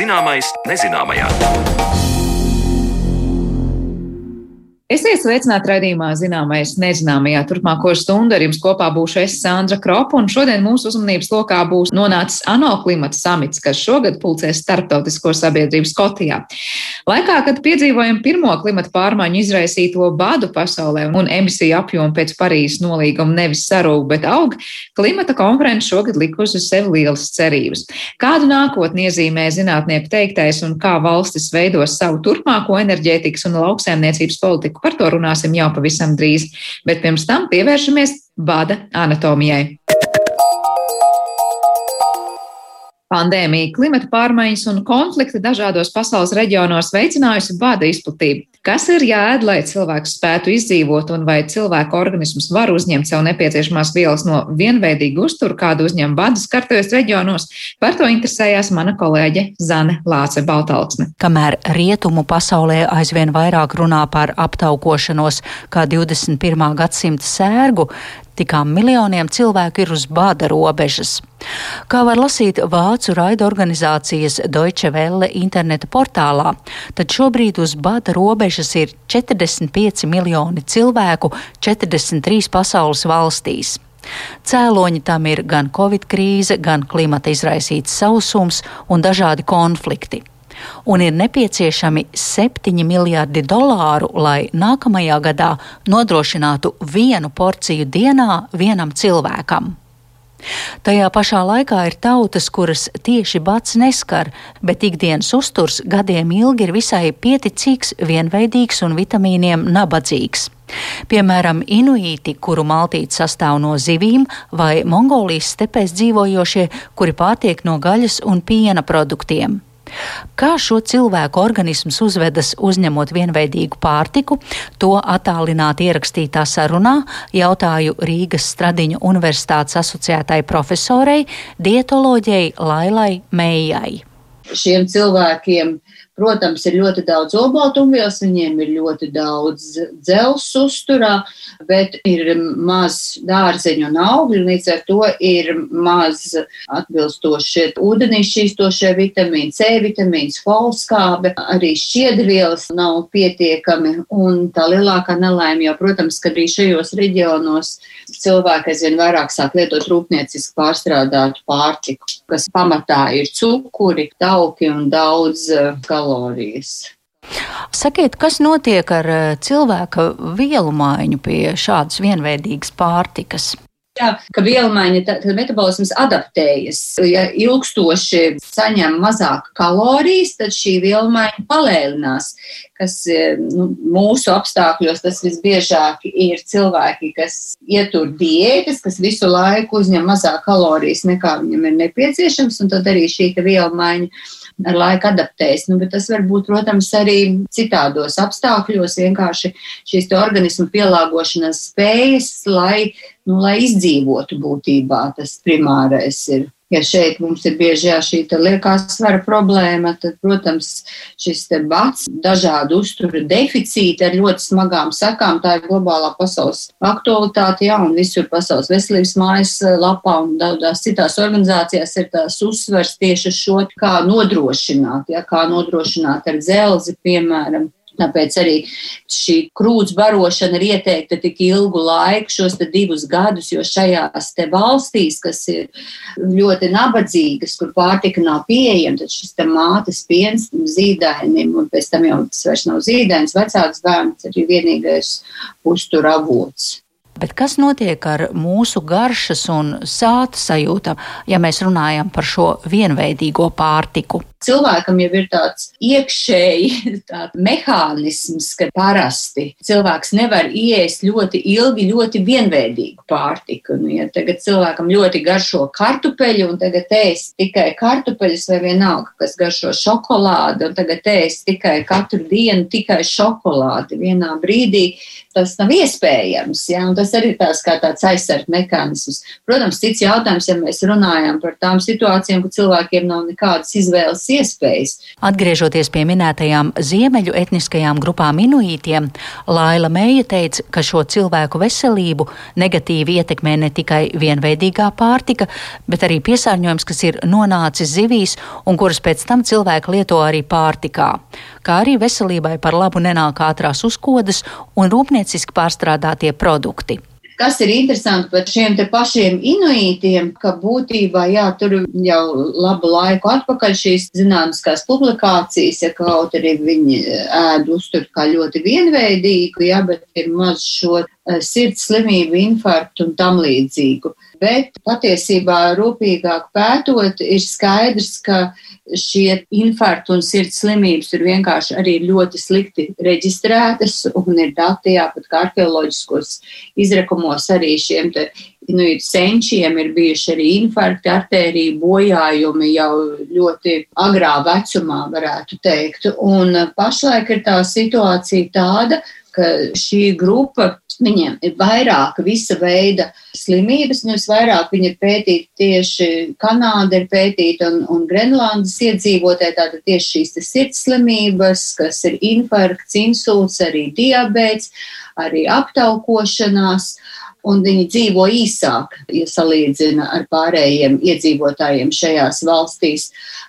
Zināmais nezināmajā. Esiet sveicināti raidījumā Zināmais nezināmajā. Turpmāko stundu ar jums kopā būšu es Sandra Kropa, un šodien mūsu uzmanības lokā būs nonācis ANO klimata samits, kas šogad pulcēs starptautisko sabiedrību Skotijā. Laikā, kad piedzīvojam pirmo klimata pārmaiņu izraisīto badu pasaulē un emisiju apjomu pēc Parīzes nolīguma nevis sarūk, bet aug, klimata konference šogad likusi uz sevi lielas cerības. Kādu nākotni iezīmē zinātnieku teiktais un kā valstis veidos savu turpmāko enerģētikas un lauksēmniecības politiku? Par to runāsim jau pavisam drīz, bet pirms tam pievēršamies bada anatomijai. Pandēmija, klimata pārmaiņas un konflikti dažādos pasaules reģionos veicinājusi bada izplatību. Kas ir jāēd, lai cilvēks spētu izdzīvot, un vai cilvēka organisms var uzņemt sev nepieciešamās vielas no vienveidīga uztura, kādu uzņem badas kartajos reģionos? Par to interesējās mana kolēģe Zane Lāce Baltalksne. Kamēr rietumu pasaulē aizvien vairāk runā par aptaukošanos kā 21. gadsimta sērgu, tikām miljoniem cilvēku ir uz bāda robežas. Kā var lasīt vācu raida organizācijas Deutsche Welle interneta portālā, tad šobrīd uz bāda robežas ir 45 miljoni cilvēku 43 pasaules valstīs. Cēloņi tam ir gan covid krīze, gan klimata izraisīts sausums un dažādi konflikti un ir nepieciešami 7 miljardi dolāru, lai nākamajā gadā nodrošinātu vienu porciju dienā vienam cilvēkam. Tajā pašā laikā ir tautas, kuras tieši bats neskar, bet ikdienas uzturs gadiem ilgi ir visai pieticīgs, vienveidīgs un vitamīniem nabadzīgs. Piemēram, inuīti, kuru maltīte sastāv no zivīm, vai Mongolijas stepēs dzīvojošie, kuri pārtiek no gaļas un piena produktiem. Kā šo cilvēku organisms uzvedas uzņemot vienveidīgu pārtiku, to attālināti ierakstītā sarunā jautāju Rīgas Stradiņu universitātes asociētai profesorei, dietoloģijai Lailai Mējai. Šiem cilvēkiem Protams, ir ļoti daudz obaltumvielas, viņiem ir ļoti daudz dzels uzturā, bet ir maz dārzeņu un augļu, līdz ar to ir maz atbilstošie ūdenī šķīstošie vitamīni, C vitamīns, folskābe, arī šķiedrvielas nav pietiekami, un tā lielākā nelaime jau, protams, ka arī šajos reģionos cilvēki aizvien vairāk sāk lietot rūpnieciski pārstrādātu pārtiku, kas pamatā ir cukuri, tauki un daudz kaloriju kalorijas. Sakiet, kas notiek ar eh, cilvēka vielu maiņu pie šādas vienveidīgas pārtikas? Jā, ka vielmaiņa, tad metabolisms adaptējas. Ja ilgstoši saņem mazāk kalorijas, tad šī vielmaiņa palēlinās, kas eh, nu, mūsu apstākļos tas visbiežāk ir cilvēki, kas ietur diētas, kas visu laiku uzņem mazāk kalorijas nekā viņam ir nepieciešams, un tad arī šī vielmaiņa ar laiku adaptējas. Nu, tas var būt, protams, arī citādos apstākļos, vienkārši šīs organismu pielāgošanās spējas, lai, nu, lai izdzīvotu būtībā. Tas primārais ir ja šeit mums ir bieži jā, šī liekā svara problēma, tad, protams, šis bats, dažādu uzturu deficīti ar ļoti smagām sakām, tā ir globālā pasaules aktualitāte, jā, un visur pasaules veselības mājas lapā un daudzās citās organizācijās ir tās uzsvers tieši šo, kā nodrošināt, ja, kā nodrošināt ar dzelzi, piemēram, Tāpēc arī šī krūts barošana ir ieteikta tik ilgu laiku, šos divus gadus, jo šajās valstīs, kas ir ļoti nabadzīgas, kur pārtika nav pieejama, tad šis mātes piens zīdainim, un pēc tam jau tas vairs nav zīdains, vecāks bērns arī vienīgais uztur avots. Bet kas notiek ar mūsu garšas un sāta sajūta, ja mēs runājam par šo vienveidīgo pārtiku? Cilvēkam jau ir tāds iekšēji tāds mehānisms, ka parasti cilvēks nevar iest ļoti ilgi, ļoti vienveidīgu pārtiku. Nu, ja tagad cilvēkam ļoti garšo kartupeļu, un tagad ēst tikai kartupeļus, vai vienalga, kas garšo šokolādi, un tagad ēst tikai katru dienu tikai šokolādi. Vienā brīdī tas nav iespējams. Ja? Un tas arī tās kā tāds aizsardz mehānisms. Protams, cits jautājums, ja mēs runājam par tām situācijām, ka cilvēkiem nav nekādas izvēles iespējas. Atgriežoties pie minētajām ziemeļu etniskajām grupām inuītiem, Laila Mēja teica, ka šo cilvēku veselību negatīvi ietekmē ne tikai vienveidīgā pārtika, bet arī piesārņojums, kas ir nonācis zivīs un kuras pēc tam cilvēki lieto arī pārtikā, kā arī veselībai par labu nenāk ātrās uzkodas un rūpnieciski pārstrādātie produkti. Kas ir interesanti par šiem te pašiem inuītiem, ka būtībā, jā, tur jau labu laiku atpakaļ šīs zinātniskās publikācijas, ja kaut arī viņi ēd uztur kā ļoti vienveidīgu, jā, bet ir maz šo eh, sirds slimību, infarktu un tam līdzīgu. Bet patiesībā rūpīgāk pētot, ir skaidrs, ka šie infarkti un sirds slimības ir vienkārši arī ļoti slikti reģistrētas un ir dati, jāpat kā arheoloģiskos izrakumos arī šiem te nu, ir senčiem ir bijuši arī infarkti, artēriju bojājumi jau ļoti agrā vecumā, varētu teikt. Un pašlaik ir tā situācija tāda, ka šī grupa Viņiem ir vairāk visa veida slimības, un visvairāk viņi ir pētīti tieši Kanāda ir pētīta un, un Grenlandes iedzīvotāji, tātad tieši šīs sirds slimības, kas ir infarkts, insults, arī diabēts, arī aptaukošanās. Un viņi dzīvo īsāk, ja salīdzina ar pārējiem iedzīvotājiem šajās valstīs.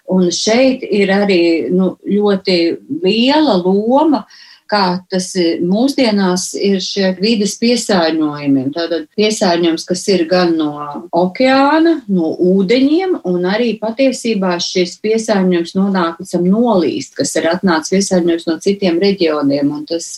Un šeit ir arī nu, ļoti liela loma uh, kā tas mūsdienās ir šie vides piesārņojumi. Tātad piesārņojums, kas ir gan no okeāna, no ūdeņiem, un arī patiesībā šis piesārņojums nonāk līdz nolīst, kas ir atnācis piesārņojums no citiem reģioniem. Un tas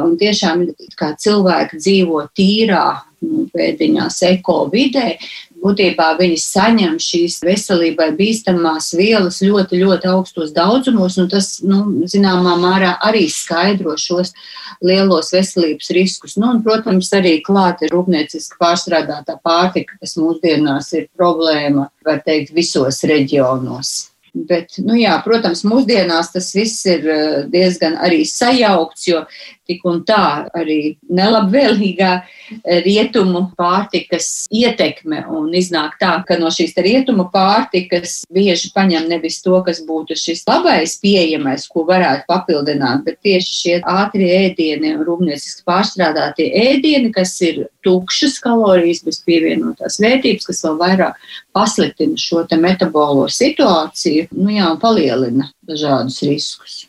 un tiešām kā cilvēki dzīvo tīrā nu, pēdiņās eko vidē, būtībā viņi saņem šīs veselībai bīstamās vielas ļoti, ļoti augstos daudzumos, un tas, nu, zināmā mērā arī skaidro šos lielos veselības riskus. Nu, un, protams, arī klāt ir rūpnieciski pārstrādātā pārtika, kas mūsdienās ir problēma, var teikt, visos reģionos. Bet, nu jā, protams, mūsdienās tas viss ir eh, diezgan arī sajaukts, jo tik un tā arī nelabvēlīgā rietumu pārtikas ietekme un iznāk tā, ka no šīs rietumu pārtikas bieži paņem nevis to, kas būtu šis labais pieejamais, ko varētu papildināt, bet tieši šie ātrie ēdieni rūpnieciski pārstrādātie ēdieni, kas ir tukšas kalorijas bez pievienotās vērtības, kas vēl vairāk pasliktina šo metabolo situāciju, nu jā, un palielina dažādus riskus.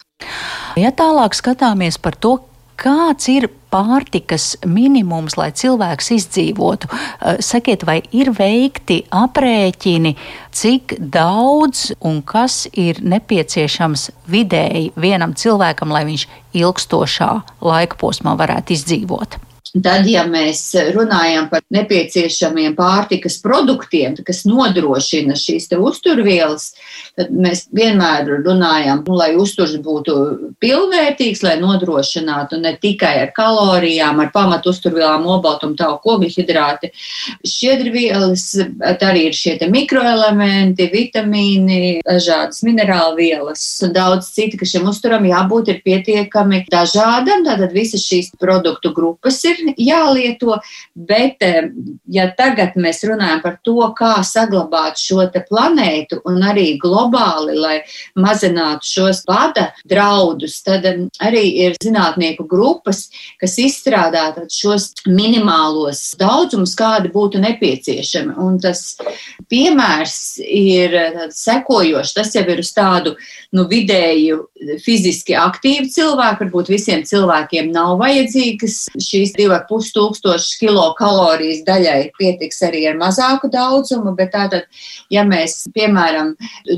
Ja tālāk skatāmies par to, kāds ir pārtikas minimums, lai cilvēks izdzīvotu? Eh, sakiet, vai ir veikti aprēķini, cik daudz un kas ir nepieciešams vidēji vienam cilvēkam, lai viņš ilgstošā laika posmā varētu izdzīvot? Tad, ja mēs runājam par nepieciešamiem pārtikas produktiem, kas nodrošina šīs uzturvielas, tad mēs vienmēr runājam, nu, lai uzturs būtu pilnvērtīgs, lai nodrošinātu ne tikai ar kalorijām, ar pamatu uzturvielām, obaltumu, tauku, ogļhidrāti, šķiedrvielas, bet arī ir šie mikroelementi, vitamīni, dažādas minerālu vielas un daudz citu, ka šim uzturam jābūt ir pietiekami dažādam, tātad visas šīs produktu grupas ir jālieto, bet eh, ja tagad mēs runājam par to, kā saglabāt šo planētu un arī globāli, lai mazinātu šos bada draudus, tad eh, arī ir zinātnieku grupas, kas izstrādā šos minimālos daudzumus, kādi būtu nepieciešami. Un tas piemērs ir eh, sekojošs. Tas jau ir uz tādu nu, vidēju fiziski aktīvu cilvēku. Varbūt visiem cilvēkiem nav vajadzīgas šīs 2,5 tūkstoši kilokalorijas daļai pietiks arī ar mazāku daudzumu, bet tātad, ja mēs, piemēram,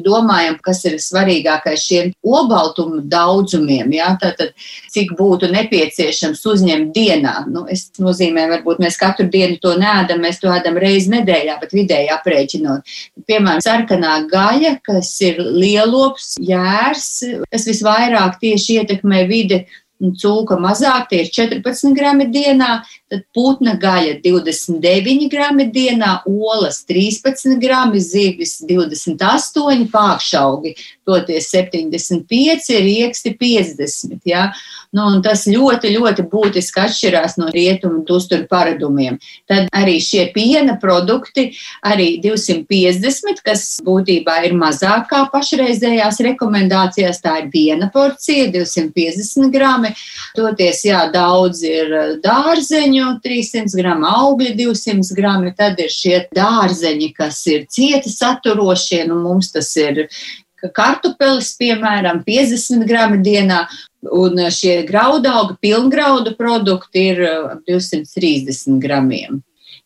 domājam, kas ir svarīgākais šiem obaltumu daudzumiem, jā, tātad, cik būtu nepieciešams uzņemt dienā, nu, es nozīmē, varbūt mēs katru dienu to nēdam, mēs to ēdam reizi nedēļā, bet vidēji aprēķinot. Piemēram, sarkanā gaļa, kas ir lielops, jērs, kas visvairāk tieši ietekmē vidi cūka mazāk, tie ir 14 grami dienā, tad putna gaļa 29 grami dienā, olas 13 grami, zivis 28, pākšaugi toties 75, rieksti 50. Ja? Nu, tas ļoti, ļoti būtiski atšķirās no rietumu uzturu paradumiem. Tad arī šie piena produkti, arī 250, kas būtībā ir mazāk kā pašreizējās rekomendācijās, tā ir viena porcija, 250 grami. Toties, jā, daudz ir dārzeņu, 300 gramu augļu, 200 grami, tad ir šie dārzeņi, kas ir cieti saturošie, nu mums tas ir kartupeļus, piemēram, 50 gramu dienā, un šie graudaugi, pilngraudu produkti ir 230 gramiem.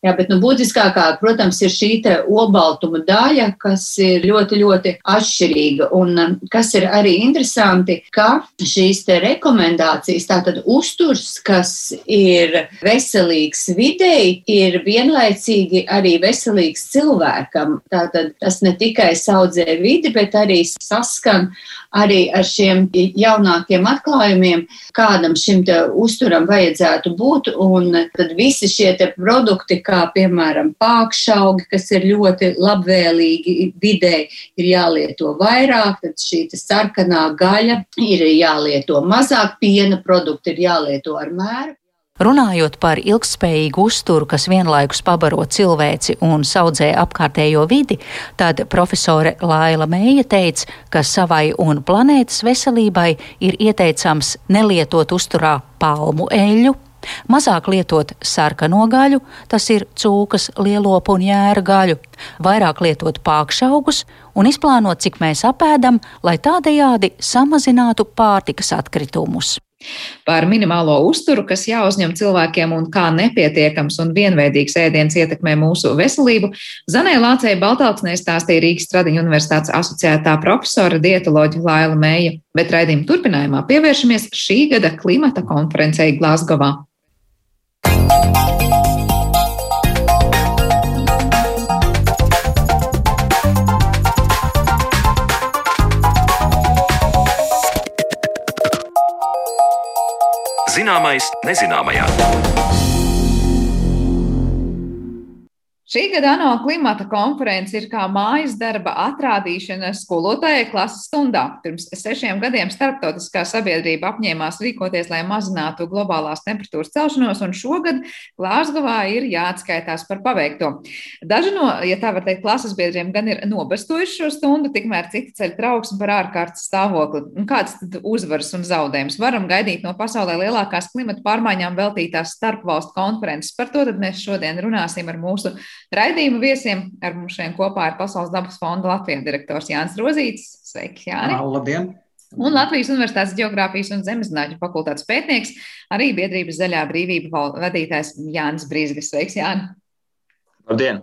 Jā, bet nu, būtiskākā, protams, ir šī olbaltuma daļa, kas ir ļoti, ļoti atšķirīga. Un um, kas ir arī interesanti, ka šīs rekomendācijas, tātad uzturs, kas ir veselīgs videi, ir vienlaicīgi arī veselīgs cilvēkam. Tātad tas ne tikai saudzē vidi, bet arī saskan arī ar šiem jaunākiem atklājumiem, kādam šim uzturam vajadzētu būt. Un tad visi šie produkti, kā piemēram pākšaugi, kas ir ļoti labvēlīgi vidē, ir jālieto vairāk, tad šī sarkanā gaļa ir jālieto mazāk, piena produkti ir jālieto ar mēru. Runājot par ilgspējīgu uzturu, kas vienlaikus pabaro cilvēci un saudzē apkārtējo vidi, tad profesore Laila Mēja teica, ka savai un planētas veselībai ir ieteicams nelietot uzturā palmu eļļu, mazāk lietot sarkano gaļu, tas ir cūkas, lielopu un jēra gaļu, vairāk lietot pākšaugus un izplānot, cik mēs apēdam, lai tādējādi samazinātu pārtikas atkritumus. Par minimālo uzturu, kas jāuzņem cilvēkiem un kā nepietiekams un vienveidīgs ēdiens ietekmē mūsu veselību, Zanē Lācēja Baltāksnē stāstīja Rīgas Tradiņu universitātes asociētā profesora dietoloģa Laila Mēja, bet raidījuma turpinājumā pievēršamies šī gada klimata konferencei Glasgovā. Zināmais nezināmajā. Šī gada ANO klimata konference ir kā mājas darba atrādīšana skolotājai klases stundā. Pirms sešiem gadiem starptautiskā sabiedrība apņēmās rīkoties, lai mazinātu globālās temperatūras celšanos, un šogad Glāzgovā ir jāatskaitās par paveikto. Daži no, ja tā var teikt, klases biedriem gan ir nobestojuši šo stundu, tikmēr citi ceļ trauksmi par ārkārtas stāvokli. Un kāds tad uzvaras un zaudējums varam gaidīt no pasaulē lielākās klimata pārmaiņām veltītās starpvalstu konferences? Par to mēs šodien runāsim ar mūsu Raidījuma viesiem ar mums šodien kopā ir Pasaules dabas fonda Latvijas direktors Jānis Rozīts. Sveiki, Jāni! Labdien! Un Latvijas Universitātes Geogrāfijas un Zemeszinātņu fakultātes pētnieks, arī biedrības zaļā brīvība vadītājs Jānis Brīsgas. Sveiks, Jāni! Labdien!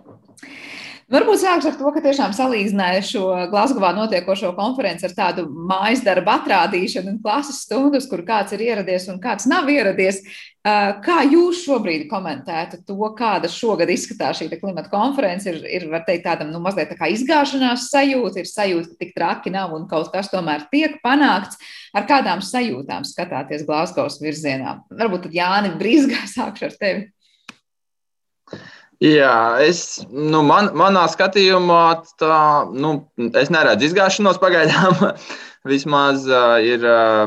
Varbūt sākšu ar to, ka tiešām salīdzināju šo Glasgowā notiekošo konferenci ar tādu mājas darbu atrādīšanu un klases stundas, kur kāds ir ieradies un kāds nav ieradies. Kā jūs šobrīd komentētu to, kāda šogad izskatās šī klimata konference? Ir, ir var teikt, tādam nu, mazliet tā kā izgāšanās sajūta, ir sajūta, ka tik traki nav un kaut kas tomēr tiek panākts. Ar kādām sajūtām skatāties Glasgows virzienā? Varbūt tad Jāni Brīsgā sākšu ar tevi. Jā, es, nu, man, manā skatījumā, tā, nu, es neredzu izgāšanos pagaidām. Vismaz uh, ir uh,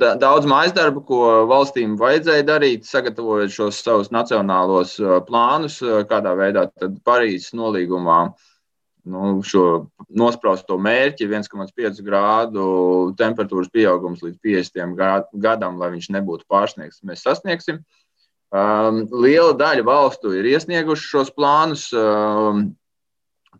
daudz mājas darbu, ko valstīm vajadzēja darīt, sagatavojot šos savus nacionālos uh, plānus, uh, kādā veidā Parīzes nolīgumā nu, šo nospraustu mērķi 1,5 grādu temperatūras pieaugums līdz 50 gadam, lai viņš nebūtu pārsniegts, mēs sasniegsim. Uh, Um, liela daļa valstu ir iesnieguši šos plānus. Um,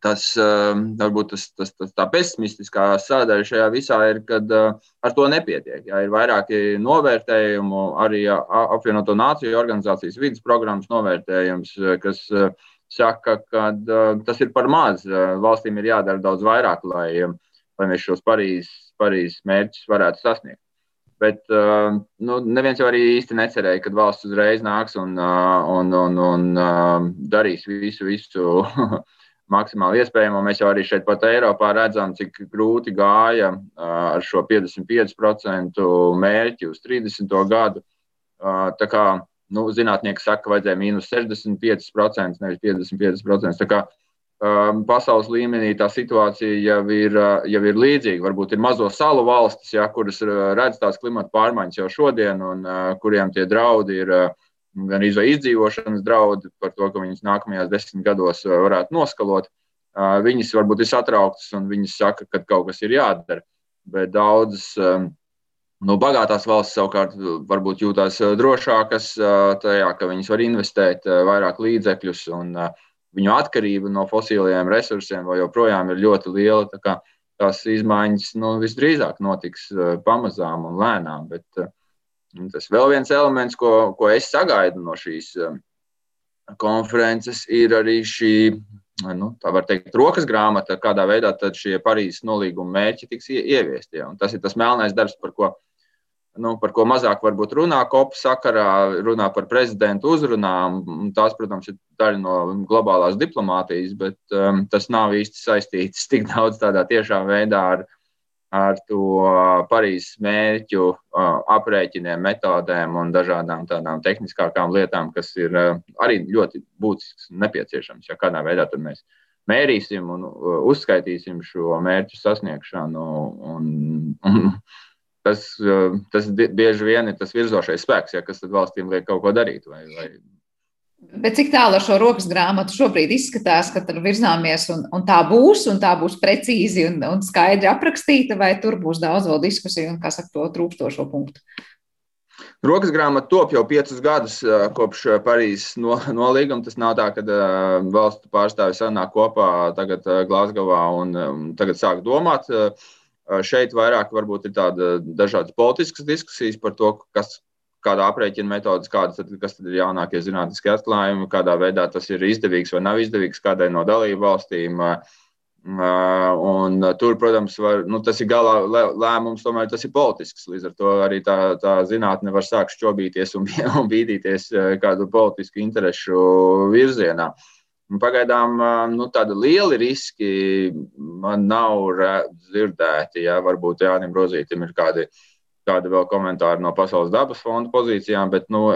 tas, um, varbūt tas, tas, tas tā pesimistiskā sadaļa šajā visā ir, ka uh, ar to nepietiek. Jā, ir vairāki novērtējumi, arī apvienoto nāciju organizācijas vidas programmas novērtējums, kas uh, saka, ka uh, tas ir par maz. Uh, valstīm ir jādara daudz vairāk, lai, lai mēs šos Parīzes, Parīzes mērķus varētu sasniegt. Bet uh, nu, neviens jau arī īsti necerēja, ka valsts uzreiz nāks un, uh, un, un, un uh, darīs visu, visu maksimāli iespējamo. Mēs jau arī šeit, pat Eiropā, redzam, cik grūti gāja ar šo 55% mērķi uz 30. gadu. Tā kā nu, zinātnieki saka, ka vajadzēja mīnus 65%, nevis 55%. Um, pasaules līmenī tā situācija jau ir, uh, jau ir līdzīga. Varbūt ir mazo salu valstis, ja, kuras uh, redz tās klimata pārmaiņas jau šodien, un uh, kuriem tie draudi ir uh, gan izdzīvošanas draudi par to, ka viņas nākamajās desmit gados uh, varētu noskalot. Uh, viņas varbūt ir satrauktas un viņas saka, ka kaut kas ir jādara. Bet daudzas um, Nu, bagātās valsts savukārt varbūt jūtas drošākas tajā, ka viņas var investēt vairāk līdzekļus, un viņu atkarība no fosiliem resursiem joprojām ir ļoti liela. Tā tās izmaiņas nu, visdrīzāk notiks pamazām un lēnām. Bet tas vēl viens elements, ko, ko es sagaidu no šīs konferences, ir arī šī nu, tā var teikt, rokas grāmata, kādā veidā šie Parīzes nolīguma mērķi tiks ieviesti. Ja. Tas ir tas melnais darbs, par ko nu, par ko mazāk varbūt runā kopu sakarā, runā par prezidentu uzrunām. Tās, protams, ir daļa no globālās diplomātijas, bet um, tas nav īsti saistīts tik daudz tādā tiešā veidā ar, ar to Parīzes mērķu uh, aprēķiniem, metodēm un dažādām tādām tehniskākām lietām, kas ir uh, arī ļoti būtisks un nepieciešams, ja kādā veidā mēs mērīsim un uh, uzskaitīsim šo mērķu sasniegšanu. Un, un, tas, tas bieži vien ir tas virzošais spēks, ja, kas valstīm liek kaut ko darīt. Vai, vai... Bet cik tālu ar šo rokas grāmatu šobrīd izskatās, ka tur virzāmies un, un tā būs, un tā būs precīzi un, un skaidri aprakstīta, vai tur būs daudz vēl diskusiju un, kā saka, to trūkstošo punktu? Rokas grāmata top jau piecus gadus kopš Parīzes nolīguma. Tas nav tā, ka valstu pārstāvji sanāk kopā tagad Glasgowā un tagad sāk domāt. Uh, Šeit vairāk varbūt ir tāda dažādas politiskas diskusijas par to, kas, kādā aprēķina metodas, kādas tad, tad ir jaunākie zinātniskie atklājumi, kādā veidā tas ir izdevīgs vai nav izdevīgs kādai no dalību valstīm. Un tur, protams, var, nu, tas ir galā lēmums, tomēr tas ir politisks. Līdz ar to arī tā, tā zinātne var sākt šķobīties un, un bīdīties kādu politisku interesu virzienā. Uh, Pagaidām nu, tādi lieli riski man nav dzirdēti. Jā, varbūt Jānis Rozītam ir kādi, kādi vēl komentāri no Pasaules dabas fonda pozīcijām, bet nu,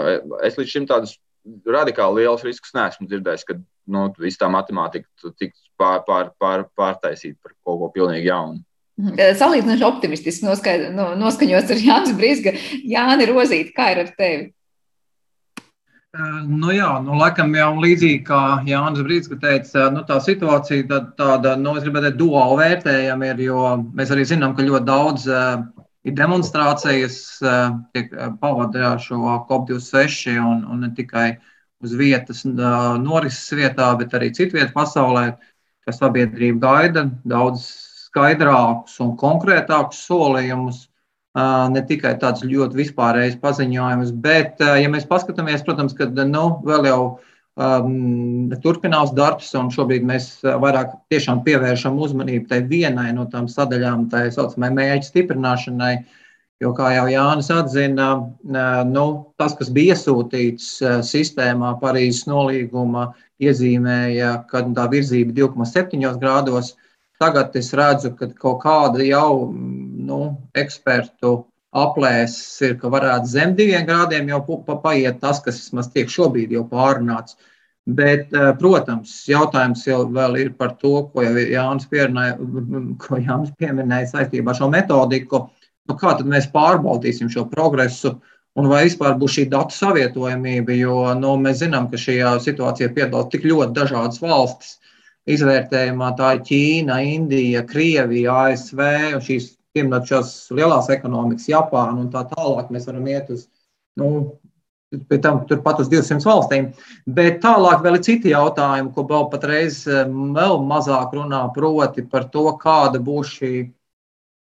es līdz šim tādus radikāli lielus riskus neesmu dzirdējis, ka nu, viss tā matemātika tiks pār, pār, pār, pārtaisīta par kaut ko pilnīgi jaunu. Salīdzinoši optimistiski noskaņots ar Jānis Brīsku. Jāni Rozīti, kā ir ar tevi? Nu jā, nu, laikam jau līdzīgi kā Jānis Brīsīs teica, nu, tā situācija tā, tāda, nu, es gribētu teikt, duāli vērtējama ir, jo mēs arī zinām, ka ļoti daudz ir demonstrācijas, tiek pavadīja šo COP26 un, un ne tikai uz vietas, norises vietā, bet arī citvietā pasaulē, ka sabiedrība gaida daudz skaidrākus un konkrētākus solījumus ne tikai tāds ļoti vispārējs paziņojums, bet, ja mēs paskatāmies, protams, ka nu, vēl jau um, turpinās darbs, un šobrīd mēs vairāk tiešām pievēršam uzmanību tai vienai no tām sadaļām, tā saucamai mēģi stiprināšanai. Jo, kā jau Jānis atzina, nu, tas, kas bija iesūtīts sistēmā Parīzes nolīguma, iezīmēja, ka tā virzība 2,7 grādos. Tagad es redzu, ka kaut kāda jau nu, ekspertu aplēses ir, ka varētu zem diviem grādiem jau pa, paiet tas, kas vismaz tiek šobrīd jau pārunāts. Bet, eh, protams, jautājums jau ir par to, ko jau Jānis, ko Jānis pieminēja saistībā ar šo metodiku. Nu, kā tad mēs pārbaudīsim šo progresu un vai vispār būs šī datu savietojamība? Jo nu, mēs zinām, ka šajā situācijā piedalās tik ļoti dažādas valstis. Izvērtējumā tā ir Ķīna, Indija, Krievija, ASV šīs pieminot šās lielās ekonomikas, Japānu un tā tālāk, mēs varam iet uz, nu, pēc tam turpat uz 200 valstīm. Bet tālāk vēl ir citi jautājumi, ko vēl patreiz vēl mazāk runā, proti par to, kāda būs šī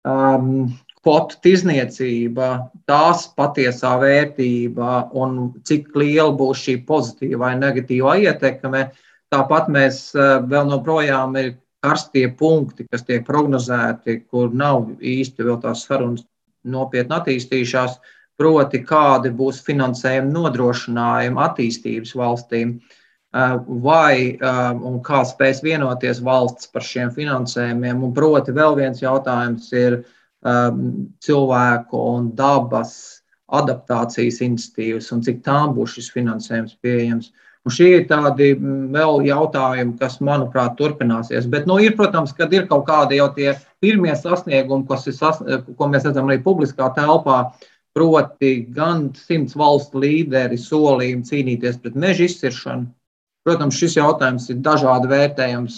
um, kvotu tirzniecība, tās patiesā vērtība un cik liela būs šī pozitīvā vai negatīvā ietekme. Tāpat mēs eh, vēl joprojām ir karstie punkti, kas tiek prognozēti, kur nav īsti vēl tās sarunas nopietni attīstījušās, proti, kādi būs finansējuma nodrošinājumi attīstības valstīm, eh, vai eh, un kā spēs vienoties valsts par šiem finansējumiem. Un proti, vēl viens jautājums ir eh, cilvēku un dabas adaptācijas iniciatīvas un cik tām būs šis finansējums pieejams. Un šie ir tādi mm, vēl jautājumi, kas, manuprāt, turpināsies. Bet, nu, ir, protams, kad ir kaut kādi jau tie pirmie sasniegumi, sas, ko mēs redzam arī publiskā telpā, proti, gan simts valstu līderi solījumi cīnīties pret meža izciršanu. Protams, šis jautājums ir dažādi vērtējams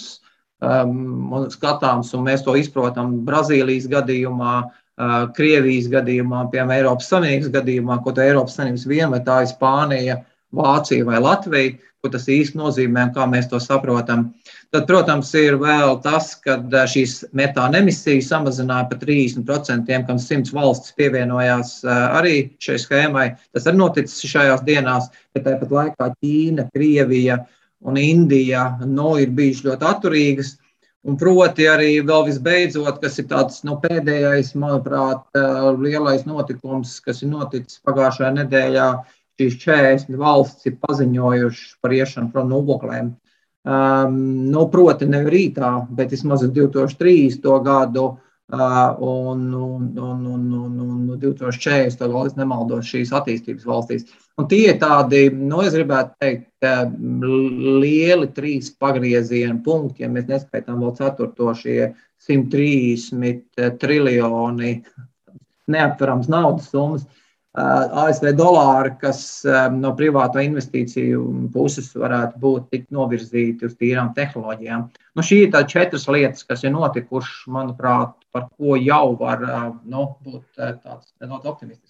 um, un skatāms, un mēs to izprotam Brazīlijas gadījumā, uh, Krievijas gadījumā, piemēram, Eiropas Savienības gadījumā, ko Eiropas Savienības viena vai tā ir Spānija, Vācija vai Latvija, ko tas īsti nozīmē un kā mēs to saprotam. Tad, protams, ir vēl tas, ka šīs metāna emisijas samazināja par 30%, kam 100 valstis pievienojās arī šai schēmai. Tas ir noticis šajās dienās, bet tāpat laikā Ķīna, Krievija, un Indija nu, ir bijušas ļoti atturīgas. Un proti, arī vēl visbeidzot, kas ir tāds nu, pēdējais, manuprāt, lielais notikums, kas ir noticis pagājušajā nedēļā, šīs 40 valstis ir paziņojušas par iešanu prom no oglēm. Um, nu, proti, ne rītā, bet vismaz 2030. gadu un, un, un, un, un, un 2040. gadā, es nemaldos, šīs attīstības valstīs. Un tie ir tādi, nu, es gribētu teikt, lieli trīs pagrieziena punkti, ja mēs neskaitām vēl ceturto šie 130 triljoni neaptverams naudas summas. ASV dolāri, kas no privāto investīciju puses varētu būt tik novirzīti uz tīrām tehnoloģijām. Nu, šī ir tā četras lietas, kas ir notikušas, manuprāt, par ko jau var nu, būt tāds nedaudz optimistisks.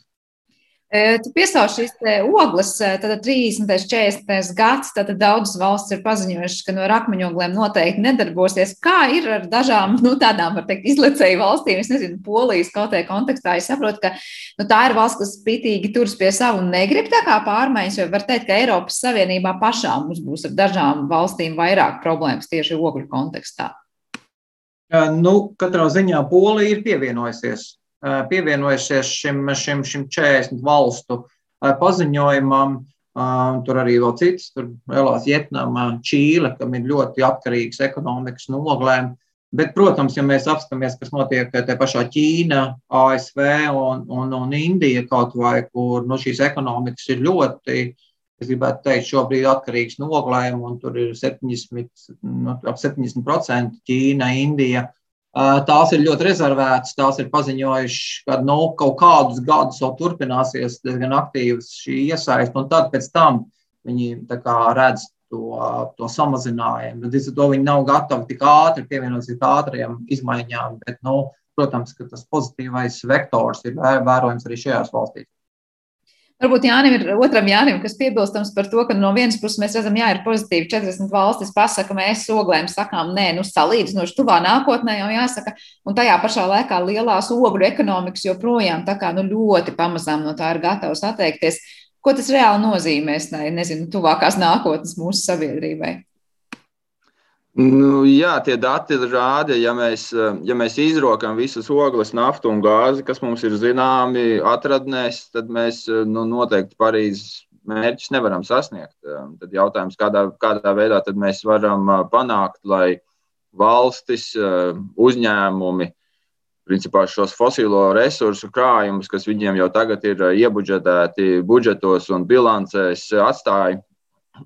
Tu piesauc šīs ogles, tad 30. un 40. gads, tad daudzas valsts ir paziņojušas, ka no akmeņogliem noteikti nedarbosies. Kā ir ar dažām nu, tādām, var teikt, izlecēju valstīm? Es nezinu, polijas kaut kādā kontekstā. Es saprotu, ka nu, tā ir valsts, kas spitīgi turas pie savu un negrib tā kā pārmaiņas, jo var teikt, ka Eiropas Savienībā pašām mums būs ar dažām valstīm vairāk problēmas tieši ogļu kontekstā. Nu, katrā ziņā Polija ir pievienojusies pievienojušies šim, šim, šim 40 valstu paziņojumam. Tur arī vēl citas, tur vēlās Vietnama, Čīle, kam ir ļoti atkarīgas ekonomikas no oglēm. Bet, protams, ja mēs apskatāmies, kas notiek te pašā Ķīnā, ASV un, un, un Indija, kaut vai kur nu, šīs ekonomikas ir ļoti, es gribētu teikt, šobrīd atkarīgas no oglēm, un tur ir 70, nu, ap 70% Ķīna, Indija, Tās ir ļoti rezervētas, tās ir paziņojušas, ka nu, kaut kādus gadus vēl turpināsies diezgan aktīvas šī iesaiste, un tad pēc tam viņi redz to, to samazinājumu. Līdz ar to viņi nav gatavi tik ātri pievienoties ātriem izmaiņām, bet, nu, protams, tas pozitīvais vektors ir vērojams arī šajās valstīs. Varbūt Jānim ir otram Jānim, kas piebilstams par to, ka no vienas puses mēs redzam, jā, ir pozitīvi 40 valstis pasaka, mēs oglēm sakām, nē, nu salīdzinoši tuvā nākotnē jau jāsaka, un tajā pašā laikā lielās ogļu ekonomikas joprojām tā kā nu ļoti pamazām no tā ir gatavs atteikties. Ko tas reāli nozīmēs, nezinu, tuvākās nākotnes mūsu sabiedrībai? Nu, jā, tie dati rāda, ja mēs, ja mēs izrokam visas ogles, naftu un gāzi, kas mums ir zināmi atradnēs, tad mēs nu, noteikti Parīzes mērķus nevaram sasniegt. Tad jautājums, kādā, kādā veidā mēs varam panākt, lai valstis, uzņēmumi, principā šos fosilo resursu krājumus, kas viņiem jau tagad ir iebudžetēti budžetos un bilancēs, atstāja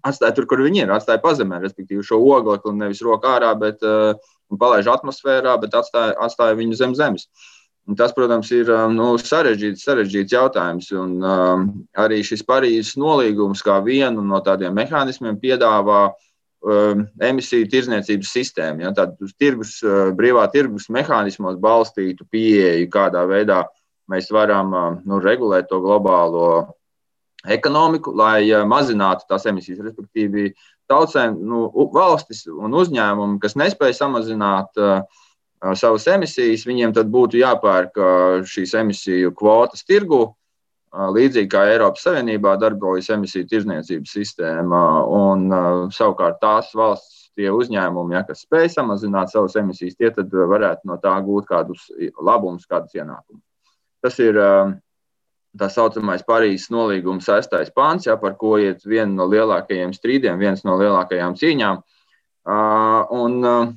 atstāja tur, kur viņi ir, atstāja pazemē, respektīvi šo oglekli nevis rokā ārā, bet uh, palaiž atmosfērā, bet atstāja, atstāja viņu zem zemes. Un tas, protams, ir eh, nu, sarežģīts, sarežģīts jautājums. Un, um, arī šis Parīzes nolīgums, kā vienu no tādiem mehānismiem, piedāvā um, emisiju tirzniecības sistēmu. Ja, Tādu tirgus, uh, brīvā tirgus mehānismos balstītu pieeju, kādā veidā mēs varam uh, nu, regulēt to globālo ekonomiku, lai mazinātu tās emisijas. Respektīvi, tautsēm, nu, valstis un uzņēmumi, kas nespēja samazināt uh, savas emisijas, viņiem tad būtu jāpērk uh, šīs emisiju kvotas tirgu. Līdzīgi kā Eiropas Savienībā darbojas emisiju tirzniecības sistēma, un savukārt tās valsts, tie uzņēmumi, ja, kas spēj samazināt savas emisijas, tie varētu no tā gūt kādus labumus, kādus ienākumus. Tas ir tā saucamais Parīzes nolīguma sestais pāns, ja, par ko iet viena no lielākajiem strīdiem, viens no lielākajām cīņām. Uh, un, uh,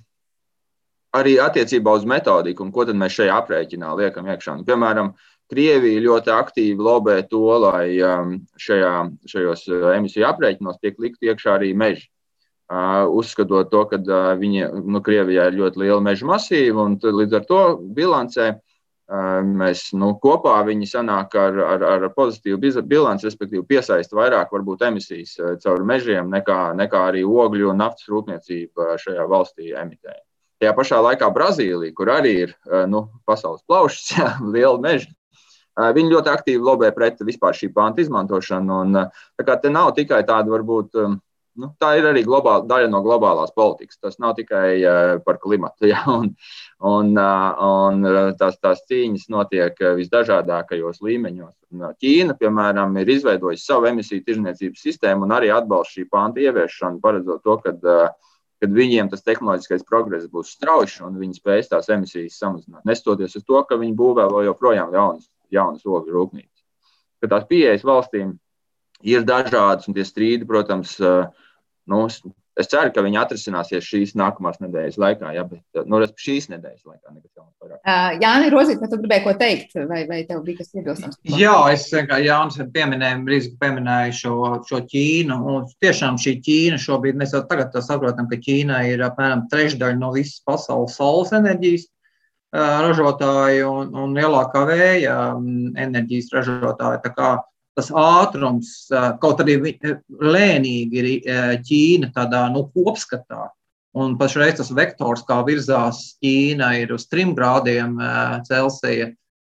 arī attiecībā uz metodiku, un ko tad mēs šajā aprēķinā liekam iekšā. Nu, piemēram, Krievija ļoti aktīvi lobē to, lai šajā, šajos emisiju aprēķinos tiek likt iekšā arī meži. Uzskatot to, ka viņi, nu, Krievijā ir ļoti liela meža masīva, un līdz ar to bilancē uh, Mēs nu, kopā viņi sanāk ar, ar, ar pozitīvu bilanci, respektīvi piesaista vairāk varbūt emisijas caur mežiem nekā, nekā arī ogļu un naftas rūpniecība šajā valstī emitē. Tajā pašā laikā Brazīlija, kur arī ir nu, pasaules plaušas, jā, liela meža, viņi ļoti aktīvi lobē pret vispār šī panta izmantošanu. Un, tā kā te nav tikai tāda varbūt nu, tā ir arī globāla, daļa no globālās politikas. Tas nav tikai uh, par klimatu. Ja? Un, un, uh, un tās, tās cīņas notiek visdažādākajos līmeņos. Un, Ķīna, piemēram, ir izveidojusi savu emisiju tirzniecības sistēmu un arī atbalsta šī panta ieviešanu, paredzot to, ka uh, kad viņiem tas tehnoloģiskais progress būs strauji un viņi spēs tās emisijas samazināt. Nestoties uz to, ka viņi būvē vēl joprojām jaunas, jaunas ogļu rūpnīcas. Tās pieejas valstīm ir dažādas, un tie strīdi, protams, nu, es ceru, ka viņi atrisināsies šīs nākamās nedēļas laikā, ja, bet nu, šīs nedēļas laikā nekas jauns vairāk. Uh, Jāni, Rozīt, vai tu gribēji ko teikt, vai, vai tev bija kas iebilstams? Jā, es vienkārši Jānis pieminēju, brīdī pieminēju šo, šo Ķīnu, un tiešām šī Ķīna šobrīd, mēs jau tagad saprotam, ka Ķīna ir apmēram trešdaļa no visas pasaules saules enerģijas ražotāji un, un lielākā vēja enerģijas ražotāji. Tas ātrums, kaut arī lēnīgi ir Ķīna tādā nu, kopskatā. Un pašreiz tas vektors, kā virzās Ķīna, ir uz trim grādiem Celsija,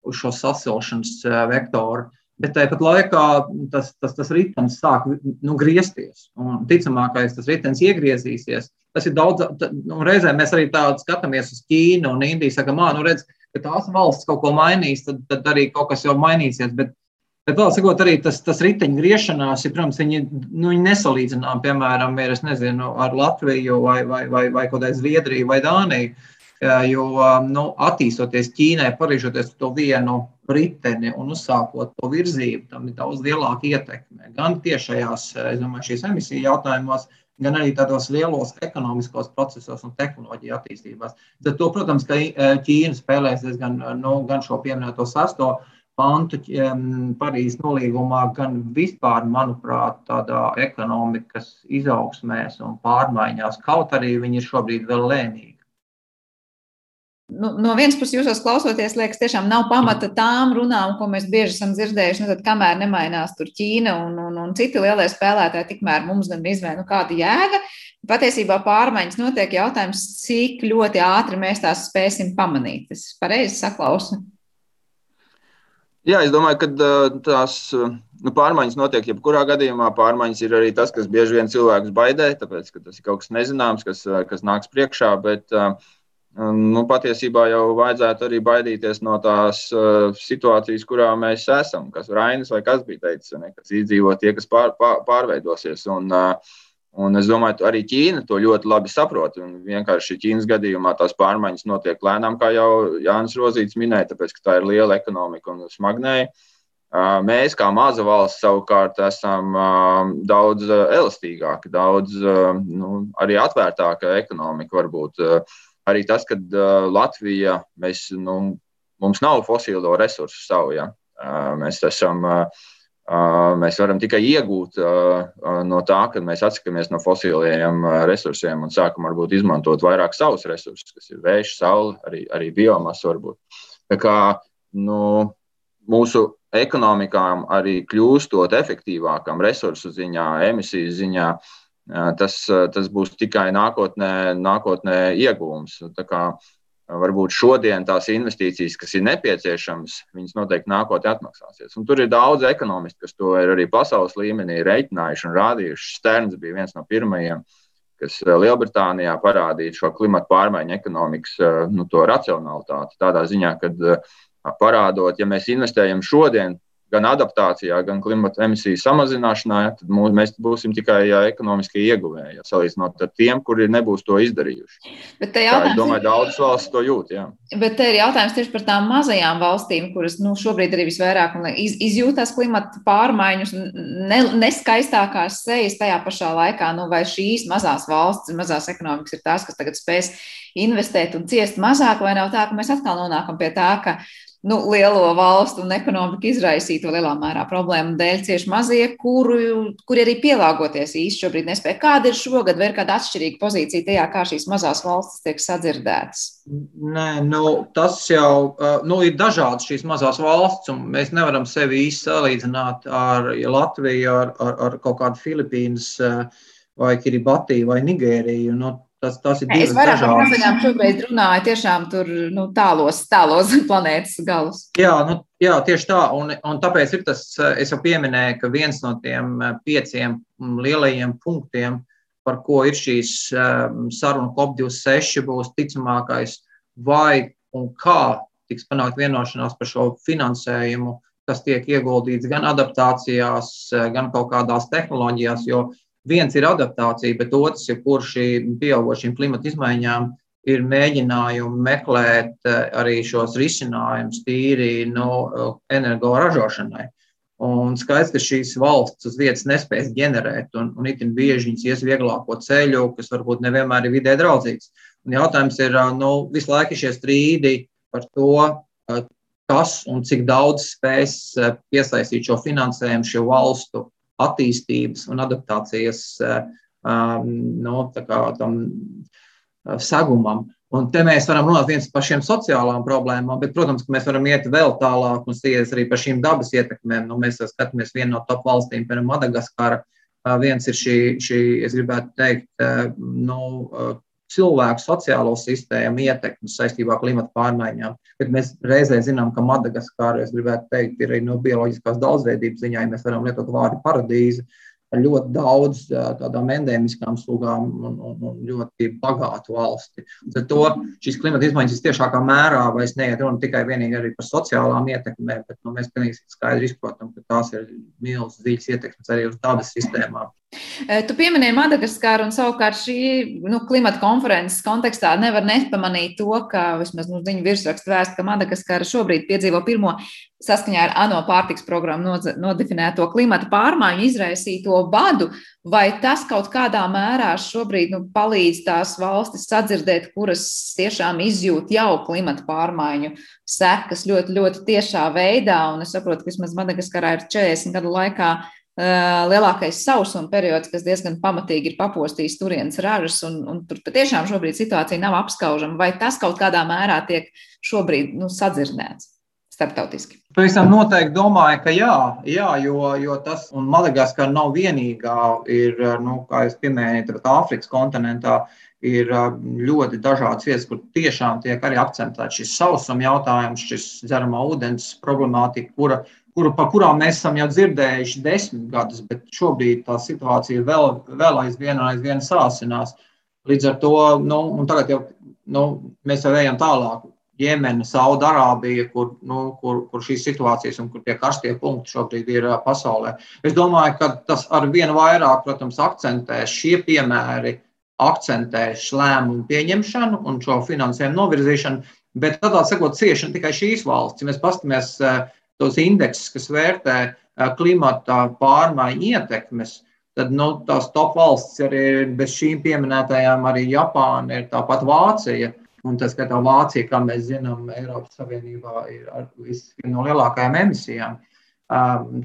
uz šo sasilšanas vektoru. Bet tāpat laikā tas, tas, tas ritenis sāk nu, griezties. Un, ticamākais, tas ritenis iegriezīsies. Tas ir daudz, nu, reizēm mēs arī tādu skatāmies uz Ķīnu un Indiju. Sakām, nu redz, ka tās valsts kaut ko mainīs, tad, tad arī kaut kas jau mainīsies. Bet Bet vēl sakot, arī tas, tas riteņu griešanās, ir, protams, viņi, nu, viņi nesalīdzinām, piemēram, ir, nezinu, ar Latviju vai, vai, vai, vai kaut kādai Zviedriju vai Dāniju. Jo nu, attīstoties Ķīnai, parīžoties to vienu riteni un uzsākot to virzību, tam ir daudz lielāka ietekme. Gan tiešajās, domāju, šīs emisiju jautājumos, gan arī tādos lielos ekonomiskos procesos un tehnoloģiju attīstībās. Tad, to, protams, ka Ķīna spēlēs gan, nu, gan šo pieminēto sasto pantu Parīzes nolīgumā, gan vispār, manuprāt, tādā ekonomikas izaugsmēs un pārmaiņās, kaut arī viņi ir šobrīd vēl lēnīgi. Nu, no vienas puses, jūsos klausoties, liekas, tiešām nav pamata tām runām, ko mēs bieži esam dzirdējuši. Nu, tad, kamēr nemainās tur Ķīna un, un, un citi lielie spēlētāji, tikmēr mums gan izvēle, nu, kāda jēga. Patiesībā pārmaiņas notiek jautājums, cik ļoti ātri mēs tās spēsim pamanīt. Es pareizi saklausu. Jā, es domāju, ka tās nu, pārmaiņas notiek jebkurā gadījumā. Pārmaiņas ir arī tas, kas bieži vien cilvēkus baidē, tāpēc, ka tas ir kaut kas nezināms, kas, kas nāks priekšā. Bet nu, patiesībā jau vajadzētu arī baidīties no tās situācijas, kurā mēs esam. Kas Rainis vai kas bija teicis, ne, kas izdzīvo tie, kas pār, pār, pārveidosies. Un, uh, Un es domāju, ka arī Ķīna to ļoti labi saprot. Un vienkārši Ķīnas gadījumā tās pārmaiņas notiek lēnām, kā jau Jānis Rozīts minēja, tāpēc, ka tā ir liela ekonomika un smagnēja. Mēs, kā maza valsts, savukārt esam daudz elastīgāki, daudz nu, arī atvērtāka ekonomika. Varbūt arī tas, ka Latvija, mēs, nu, mums nav fosilo resursu savu. Ja? Mēs esam uh, Mēs varam tikai iegūt no tā, ka mēs atsakāmies no fosiliem resursiem un sākam varbūt izmantot vairāk savus resursus, kas ir vējš, saule, arī, arī biomasa varbūt. Tā kā nu, mūsu ekonomikām arī kļūstot efektīvākām resursu ziņā, emisiju ziņā, tas, tas būs tikai nākotnē, nākotnē iegūms. Tā kā, uh, varbūt šodien tās investīcijas, kas ir nepieciešamas, viņas noteikti nākotnē atmaksāsies. Un tur ir daudz ekonomisti, kas to ir arī pasaules līmenī reiķinājuši un rādījuši. Sterns bija viens no pirmajiem, kas eh, Lielbritānijā parādīja šo klimatu pārmaiņu ekonomikas eh, nu, racionalitāti. Tādā ziņā, ka eh, parādot, ja mēs investējam šodien gan adaptācijā, gan klimata emisiju samazināšanā, ja, tad mūs, mēs būsim tikai ja, ekonomiski ieguvēji, ja, salīdzinot ar tiem, kuri nebūs to izdarījuši. Bet jautājums, Tā, es domāju, daudzas valstis to jūt. Jā. Bet te ir jautājums tieši par tām mazajām valstīm, kuras nu, šobrīd arī visvairāk iz, izjūtās klimata pārmaiņas, ne, neskaistākās sejas tajā pašā laikā. Nu, vai šīs mazās valstis, mazās ekonomikas ir tās, kas tagad spēs investēt un ciest mazāk, vai nav tā, ka mēs atkal nonākam pie tā, ka nu, lielo valstu un ekonomiku izraisīto lielā mērā problēmu dēļ cieši mazie, kuru, kuri arī pielāgoties īsti šobrīd nespēja. Kāda ir šogad, vai ir kāda atšķirīga pozīcija tajā, kā šīs mazās valstis tiek sadzirdētas? Nē, nu, tas jau nu, ir dažādas šīs mazās valsts, un mēs nevaram sevi īsti salīdzināt ar Latviju, ar, ar, ar kaut kādu Filipīnas vai Kiribati vai Nigēriju. Nu, Tas, tas ir es vairāk par Brazīlijām šobrīd runāju tiešām tur nu, tālos, tālos planētas galus. Jā, nu, jā, tieši tā. Un, un tāpēc ir tas, es jau pieminēju, ka viens no tiem pieciem lielajiem punktiem, par ko ir šīs um, saruna COP26, būs ticamākais, vai un kā tiks panākt vienošanās par šo finansējumu, kas tiek ieguldīts gan adaptācijās, gan kaut kādās tehnoloģijās, jo Viens ir adaptācija, bet otrs ir, kur šī pieaugušiem klimata izmaiņām ir mēģinājumi meklēt eh, arī šos risinājumus tīri no nu, energoražošanai. Un skaidrs, ka šīs valsts uz vietas nespēs ģenerēt, un, un itin bieži viņas ies vieglāko ceļu, kas varbūt nevienmēr ir vidē draudzīgs. Un jautājums ir, eh, nu, visu laiku šie strīdi par to, eh, kas un cik daudz spēs piesaistīt šo finansējumu šo valstu attīstības un adaptācijas eh, um, no, kā, tam eh, sagumam. Un te mēs varam runāt viens par šiem sociālām problēmām, bet, protams, mēs varam iet vēl tālāk un sties arī par šīm dabas ietekmēm. Nu, mēs skatāmies vienu no top valstīm, piemēram, Madagaskara. Uh, viens ir šī, šī, es gribētu teikt, nu, cilvēku sociālo sistēmu ietekmi saistībā ar klimatu pārmaiņām. Bet mēs reizē zinām, ka Madagaskārā, es gribētu teikt, ir arī no bioloģiskās daudzveidības ziņā, ja mēs varam lietot vārdu paradīze, ļoti daudz tādām endēmiskām sugām un, un, un ļoti bagātu valsti. Tad to šīs klimata izmaiņas tiešākā mērā vairs neiet runa tikai vienīgi arī par sociālām ietekmēm, bet nu, mēs pilnīgi skaidri izprotam, ka tās ir milzīgas ietekmes arī uz dabas sistēmām. Tu pieminēji Madagaskaru, un savukārt šī nu, klimata konferences kontekstā nevar nepamanīt to, ka vismaz nu, viņa virsraksta vēsta, ka Madagaskara šobrīd piedzīvo pirmo saskaņā ar ANO pārtiks programmu nodefinēto klimata pārmaiņu izraisīto badu. Vai tas kaut kādā mērā šobrīd nu, palīdz tās valstis sadzirdēt, kuras tiešām izjūt jau klimata pārmaiņu sekas ļoti, ļoti tiešā veidā? Un es saprotu, ka vismaz Madagaskarā ir 40 gadu laikā Eh, lielākais sausuma periods, kas diezgan pamatīgi ir papostījis turienes ražas, un, un tur patiešām šobrīd situācija nav apskaužama. Vai tas kaut kādā mērā tiek šobrīd nu, sadzirdēts starptautiski? Pavisam noteikti domāju, ka jā, jā jo, jo tas, un Madagaskara nav vienīgā, ir, nu, kā es pieminēju, tad Āfrikas kontinentā ir ļoti dažādas vietas, kur tiešām tiek arī akcentēts šis sausuma jautājums, šis dzeramā ūdens problemātika, kura kuru, par kurām mēs esam jau dzirdējuši desmit gadus, bet šobrīd tā situācija vēl, vēl aizvien, aizvien sāsinās. Līdz ar to nu, tagad jau nu, mēs jau ejam tālāk. Jemena, Saudārābija, kur, nu, kur, kur šīs situācijas un kur tie karstie punkti šobrīd ir pasaulē. Es domāju, ka tas ar vien vairāk, protams, akcentēs šie piemēri, akcentēs lēmumu pieņemšanu un šo finansējumu novirzīšanu, bet tādā sakot, cieši ne tikai šīs valsts. Ja mēs paskatāmies tos indeksus, kas vērtē klimata pārmaiņu ietekmes, tad nu, tās top valsts arī bez šīm pieminētajām, arī Japāna, ir tāpat Vācija. Un tas, ka tā Vācija, kā mēs zinām, Eiropas Savienībā ir viena no lielākajām emisijām.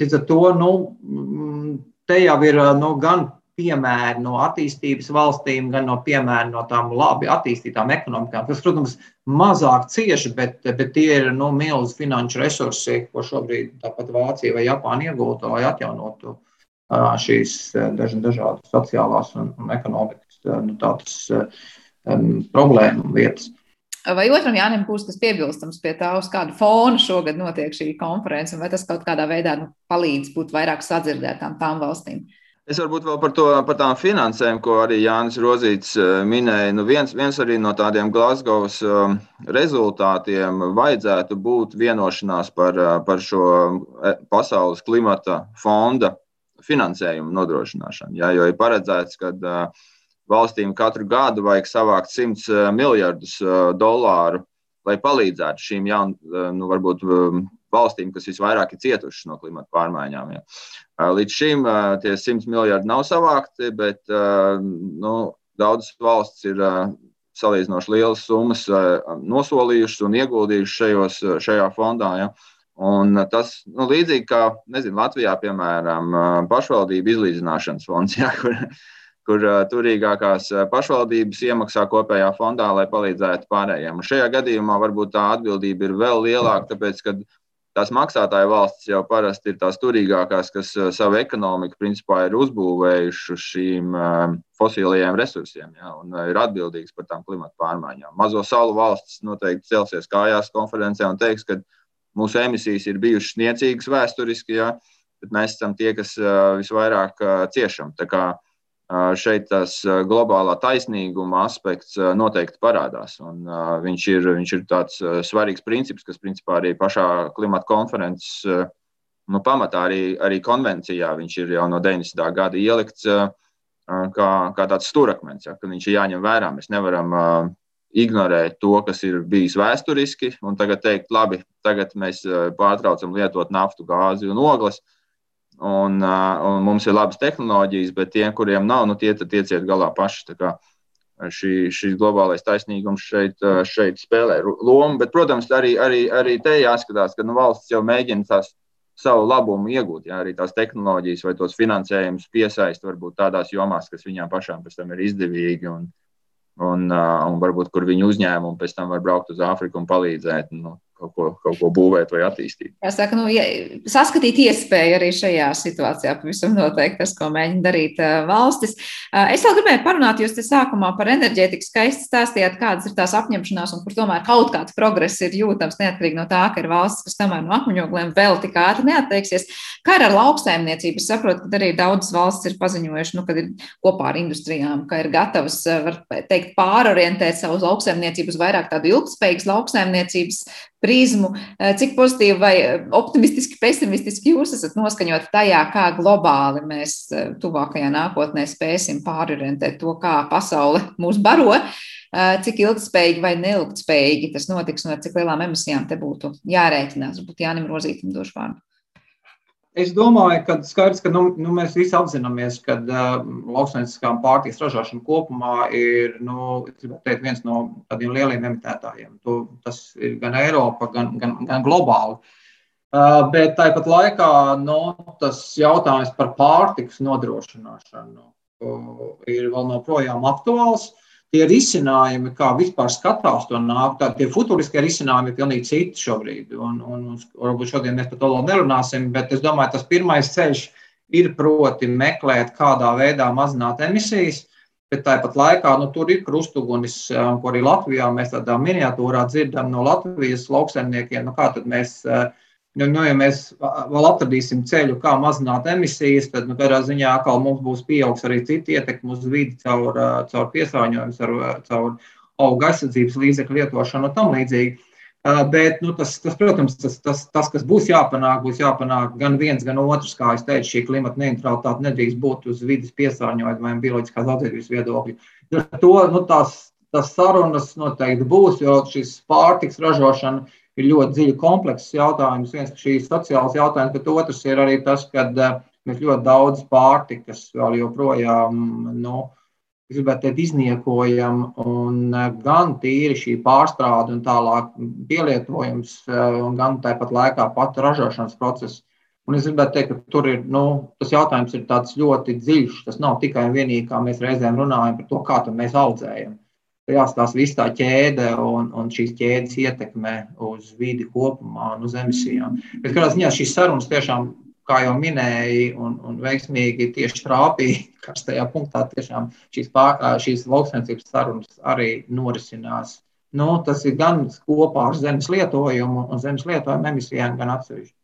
Līdz ar to nu, te jau ir nu, gan piemēri no attīstības valstīm, gan no piemēri no tām labi attīstītām ekonomikām, kas, protams, mazāk cieši, bet, bet tie ir nu, milzīgi finanšu resursi, ko šobrīd tāpat Vācija vai Japāna iegūtu, lai atjaunotu šīs dažādas sociālās un, un ekonomikas nu, tādas, um, problēmu vietas. Vai otram Jānim būs kas piebilstams pie tā, uz kādu fonu šogad notiek šī konference, vai tas kaut kādā veidā nu, palīdz būt vairāk sadzirdētām tām valstīm? Es varbūt vēl par, to, par tām finansēm, ko arī Jānis Rozīts eh, minēja. Nu viens, viens arī no tādiem Glasgow eh, rezultātiem vajadzētu būt vienošanās par, eh, par šo pasaules klimata fonda finansējumu nodrošināšanu. Jā, jo ir paredzēts, ka valstīm katru gadu vajag savākt 100 miljardus dolāru, lai palīdzētu šīm jaun, nu, varbūt valstīm, kas visvairāk ir cietušas no klimata pārmaiņām. Ja. Līdz šim tie 100 miljardi nav savākti, bet nu, daudzas valsts ir salīdzinoši lielas summas nosolījušas un ieguldījušas šajos, šajā fondā. Ja. Un tas nu, līdzīgi kā nezinu, Latvijā, piemēram, pašvaldību izlīdzināšanas fonds, ja, kur, kur turīgākās pašvaldības iemaksā kopējā fondā, lai palīdzētu pārējiem. Un šajā gadījumā varbūt tā atbildība ir vēl lielāka, tāpēc, ka tās maksātāju valstis jau parasti ir tās turīgākās, kas savu ekonomiku principā ir uzbūvējušas uz šīm fosilajiem resursiem ja, un ir atbildīgas par tām klimatu pārmaiņām. Mazo salu valstis noteikti celsies kājās konferencē un teiks, ka mūsu emisijas ir bijušas niecīgas vēsturiski, ja, bet mēs esam tie, kas visvairāk ciešam. Tā kā šeit tas globālā taisnīguma aspekts noteikti parādās. Un, viņš, ir, viņš ir tāds svarīgs princips, kas principā arī pašā klimata konferences nu, pamatā, arī, arī konvencijā, viņš ir jau no 90. gada ielikts kā, kā tāds stūrakmens, ja, ka viņš ir jāņem vērā. Mēs nevaram ignorēt to, kas ir bijis vēsturiski, un tagad teikt, labi, tagad mēs pārtraucam lietot naftu, gāzi un ogles. Uh, un, un mums ir labas tehnoloģijas, bet tiem, kuriem nav, nu, tie tieciet galā paši. Šī, šis globālais taisnīgums šeit, šeit spēlē lomu, bet, protams, arī, arī, arī te jāskatās, ka nu, valsts jau mēģina tās savu labumu iegūt. Jā, arī tās tehnoloģijas vai tos finansējumus piesaist varbūt tādās jomās, kas viņām pašām pēc tam ir izdevīgi un, un, un varbūt kur viņu uzņēmumi pēc tam var braukt uz Āfriku un palīdzēt. Nu, kaut ko, kaut ko būvēt vai attīstīt. Jāsaka, nu, ja, saskatīt iespēju arī šajā situācijā, pavisam noteikti tas, ko mēģina darīt valstis. Es vēl gribēju parunāt, jūs te sākumā par enerģētiku skaisti stāstījāt, kādas ir tās apņemšanās un kur tomēr kaut kāds progress ir jūtams, neatkarīgi no tā, ka ir valsts, kas tomēr no akmeņogliem vēl tik ātri neatteiksies. Kā ar lauksaimniecību? Es saprotu, ka arī daudzas valstis ir paziņojuši, nu, kad ir kopā ar industrijām, ka ir gatavas, var teikt, pārorientēt savu lauksaimniecību uz vairāk tādu ilgspējīgas lauksaimniecības prizmu, eh, cik pozitīvi vai eh, optimistiski, pesimistiski jūs esat noskaņot tajā, kā globāli mēs eh, tuvākajā nākotnē spēsim pārorientēt to, kā pasaule mūs baro, cik ilgspējīgi vai neilgspējīgi tas notiks un ar cik lielām emisijām te būtu jārēķinās. Būtu jāņem rozītam došu vārdu. Es domāju, ka skaidrs, ka nu, nu, mēs visi apzināmies, ka uh, lauksaimnieciskām pārtikas ražošana kopumā ir nu, teikt, viens no tādiem lieliem emitētājiem. To, tas ir gan Eiropa, gan, gan, gan globāli. Uh, bet tāpat laikā nu, tas jautājums par pārtikas nodrošināšanu uh, ir vēl joprojām aktuāls. Uh, tie risinājumi, kā vispār skatās to nāk, tā, tie futuriskie risinājumi ir pilnīgi citi šobrīd. Un, un, un varbūt šodien mēs par to vēl nerunāsim, bet es domāju, tas pirmais ceļš ir proti meklēt, kādā veidā mazināt emisijas. Bet tāpat laikā nu, tur ir krustugunis, ko arī Latvijā mēs tādā miniatūrā dzirdam no Latvijas lauksaimniekiem. Nu, kā tad mēs uh, Nu, nu, ja mēs vēl atradīsim ceļu, kā mazināt emisijas, tad nu, tādā ziņā atkal mums būs pieaugs arī citi ietekmi uz vidi caur, caur piesārņojumu, caur, auga aizsardzības līdzekļu lietošanu un tam līdzīgi. Bet, nu, tas, tas, protams, tas, tas, tas, kas būs jāpanāk, būs jāpanāk gan viens, gan otrs. Kā jau teicu, šī klimata neutralitāte nedrīkst būt uz vidas piesārņojuma vai bioloģiskās daudzveidības viedokļa. Ar to nu, tās, tās sarunas noteikti būs, jo šis pārtiks ražošana ir ļoti dziļi komplekss jautājums. Viens ir šīs sociāls jautājums, bet otrs ir arī tas, ka eh, mēs ļoti daudz pārtikas vēl joprojām, nu, teikt, izniekojam, eh, gan tīri šī pārstrāde un tālāk pielietojums, eh, gan tāpat laikā pat ražošanas process. Un es gribētu teikt, ka tur ir nu, tas jautājums ir ļoti dziļš. Tas nav tikai un vienīgi, kā mēs reizēm runājam par to, kā mēs audzējam jāstāsta viss tā ķēde un, un šīs ķēdes ietekme uz vidi kopumā un uz emisijām. Bet kādā ziņā šīs sarunas tiešām, kā jau minēji, un, un veiksmīgi tieši trāpīja karstajā punktā, tiešām šīs, pār, šīs lauksainicības sarunas arī norisinās. Nu, tas ir gan kopā ar zemes lietojumu un zemes lietojumu emisijām, gan atsevišķi.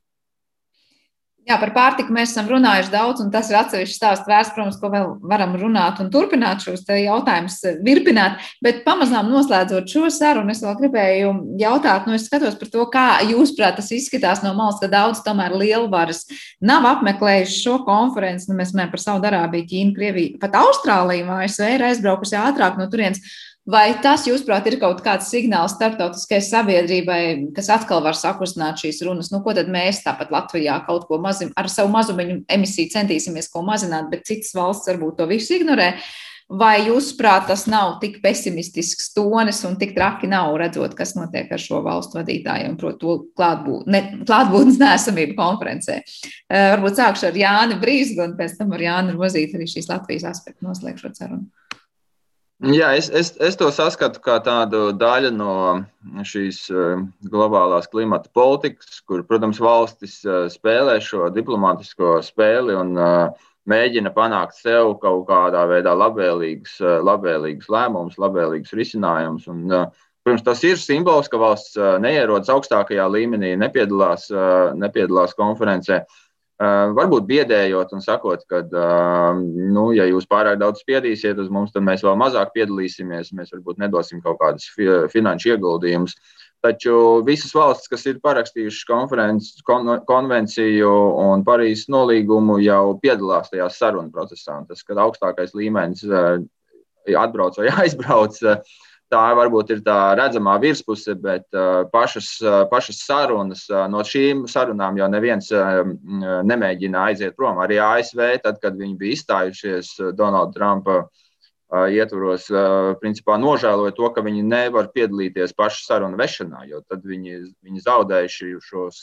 Jā, par pārtiku mēs esam runājuši daudz, un tas ir atsevišķs stāsts vērts, protams, ko vēl varam runāt un turpināt šos jautājumus eh, virpināt. Bet pamazām noslēdzot šo sarunu, es vēl gribēju jautāt, nu, es skatos par to, kā jūsuprāt tas izskatās no malas, ka daudz tomēr lielvaras nav apmeklējuši šo konferenci. Nu, mēs runājam par Saudārābiju, Ķīnu, Krieviju, pat Austrāliju, ASV ir aizbraukusi ātrāk no turienes. Vai tas, jūsuprāt, ir kaut kāds signāls starptautiskajai sabiedrībai, kas atkal var sakustināt šīs runas? Nu, ko tad mēs tāpat Latvijā kaut ko mazim, ar savu mazumiņu emisiju centīsimies ko mazināt, bet citas valsts varbūt to visu ignorē? Vai jūsuprāt, tas nav tik pesimistisks tonis un tik traki nav redzot, kas notiek ar šo valstu vadītājiem, proti, to klātbūt, ne, klātbūtnes nesamību konferencē? Uh, varbūt sākšu ar Jāni Brīsgu un pēc tam ar Jānu Rozīti arī šīs Latvijas aspektu noslēgšot sarunu. Jā, es, es, es to saskatu kā tādu daļu no šīs globālās klimata politikas, kur, protams, valstis spēlē šo diplomātisko spēli un uh, mēģina panākt sev kaut kādā veidā labvēlīgus, labvēlīgus lēmumus, labvēlīgus risinājumus. Un, protams, tas ir simbols, ka valsts neierodas augstākajā līmenī, nepiedalās, nepiedalās konferencē. Varbūt biedējot un sakot, ka, nu, ja jūs pārāk daudz spiedīsiet uz mums, tad mēs vēl mazāk piedalīsimies. Mēs varbūt nedosim kaut kādus finanšu ieguldījumus. Uh, Taču visas valstis, kas ir parakstījušas kon, konvenciju un Parīzes nolīgumu, jau piedalās tajā sarunu procesā. Tas, kad augstākais līmenis atbrauc vai aizbrauc, eh, tā varbūt ir tā redzamā virspuse, bet eh, pašas, pašas sarunas, no šīm sarunām jau neviens nemēģina aiziet prom. Arī ASV, tad, kad viņi bija izstājušies Donalda Trumpa ietvaros, principā nožēloja to, ka viņi nevar piedalīties pašu sarunu vešanā, jo tad viņi, viņi zaudējuši šos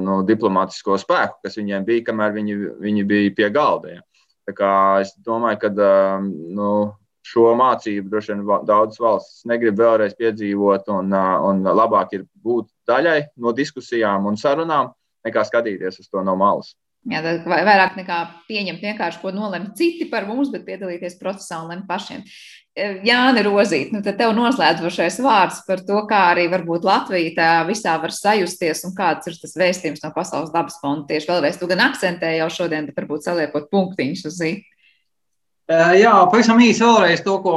nu, diplomātisko spēku, kas viņiem bija, kamēr viņi, viņi bija pie galda. Ja. Es domāju, ka nu, šo mācību droši vien daudzas valstis negrib vēlreiz piedzīvot, un, un labāk ir būt daļai no diskusijām un sarunām, nekā skatīties uz to no malas. Jā, vairāk nekā pieņemt vienkārši, ko nolemt citi par mums, bet piedalīties procesā un lemt pašiem. E, Jāni Rozīt, nu tad tev noslēdzošais vārds par to, kā arī varbūt Latvija tā visā var sajusties un kāds ir tas vēstījums no Pasaules dabas fonda. Tieši vēlreiz tu gan akcentēji jau šodien, bet varbūt saliekot punktiņus uz zīmi. Jā, pavisam īsi vēlreiz to, ko,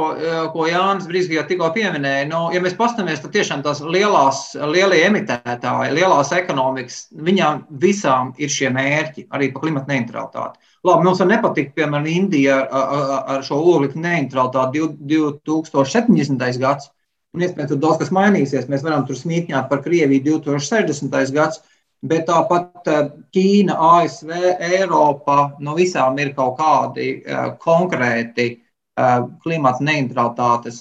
ko Jānis Brīsīs tikko pieminēja. Nu, ja mēs paskatāmies, tad tiešām tās lielās, lielie emitētāji, lielās ekonomikas, viņām visām ir šie mērķi, arī par klimatu neutralitāti. Labi, mums var nepatikt, piemēram, Indija ar, ar šo oglekļa neutralitāti 2070. gads, un iespējams, tur daudz kas mainīsies. Mēs varam tur smīkņāt par Krieviju 2060. gads. Bet tāpat eh, Ķīna, ASV, Eiropa, no visām ir kaut kādi uh, konkrēti uh, klimata neutralitātes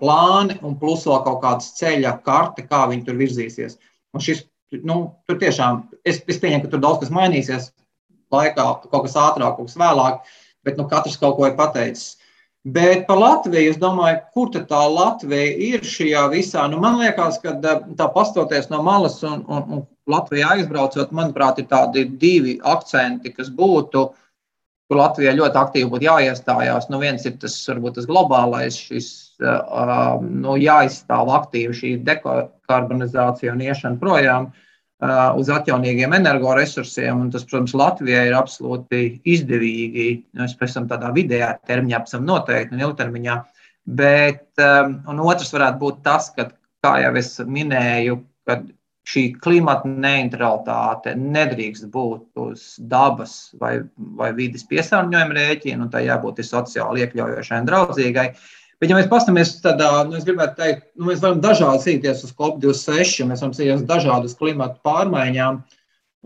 plāni, un plus vēl kaut kādas ceļa karte, kā viņi tur virzīsies. Un šis, nu, tur tiešām, es, es pieņemu, ka tur daudz kas mainīsies laikā, kaut kas ātrāk, kaut kas vēlāk, bet nu, katrs kaut ko ir pateicis. Bet par Latviju es domāju, kur tā Latvija ir šajā visā. Nu, man liekas, ka tā pastoties no malas un, un, un Latvijā aizbraucot, manuprāt, ir tādi divi akcenti, kas būtu, kur Latvijai ļoti aktīvi būtu jāiestājās. Nu, viens ir tas, varbūt tas globālais, šis uh, nu, jāizstāv aktīvi šī dekarbonizācija un iešana projām. Uh, uz atjaunīgiem energoresursiem. Tas, protams, Latvijai ir absolūti izdevīgi. Mēs pēc tam tādā vidējā termiņā, pēc tam noteikti un ilgtermiņā. Bet um, otrs varētu būt tas, ka, kā jau es minēju, ka šī klimata neutralitāte nedrīkst būt uz dabas vai, vai vidas piesārņojuma rēķina, un tai jābūt sociāli iekļaujošai un draudzīgai. Uh, Bet, ja mēs paskatāmies, tad nu, es gribētu teikt, nu, mēs varam dažādi cīnīties uz COP26, mēs varam cīnīties dažādas klimatu pārmaiņām.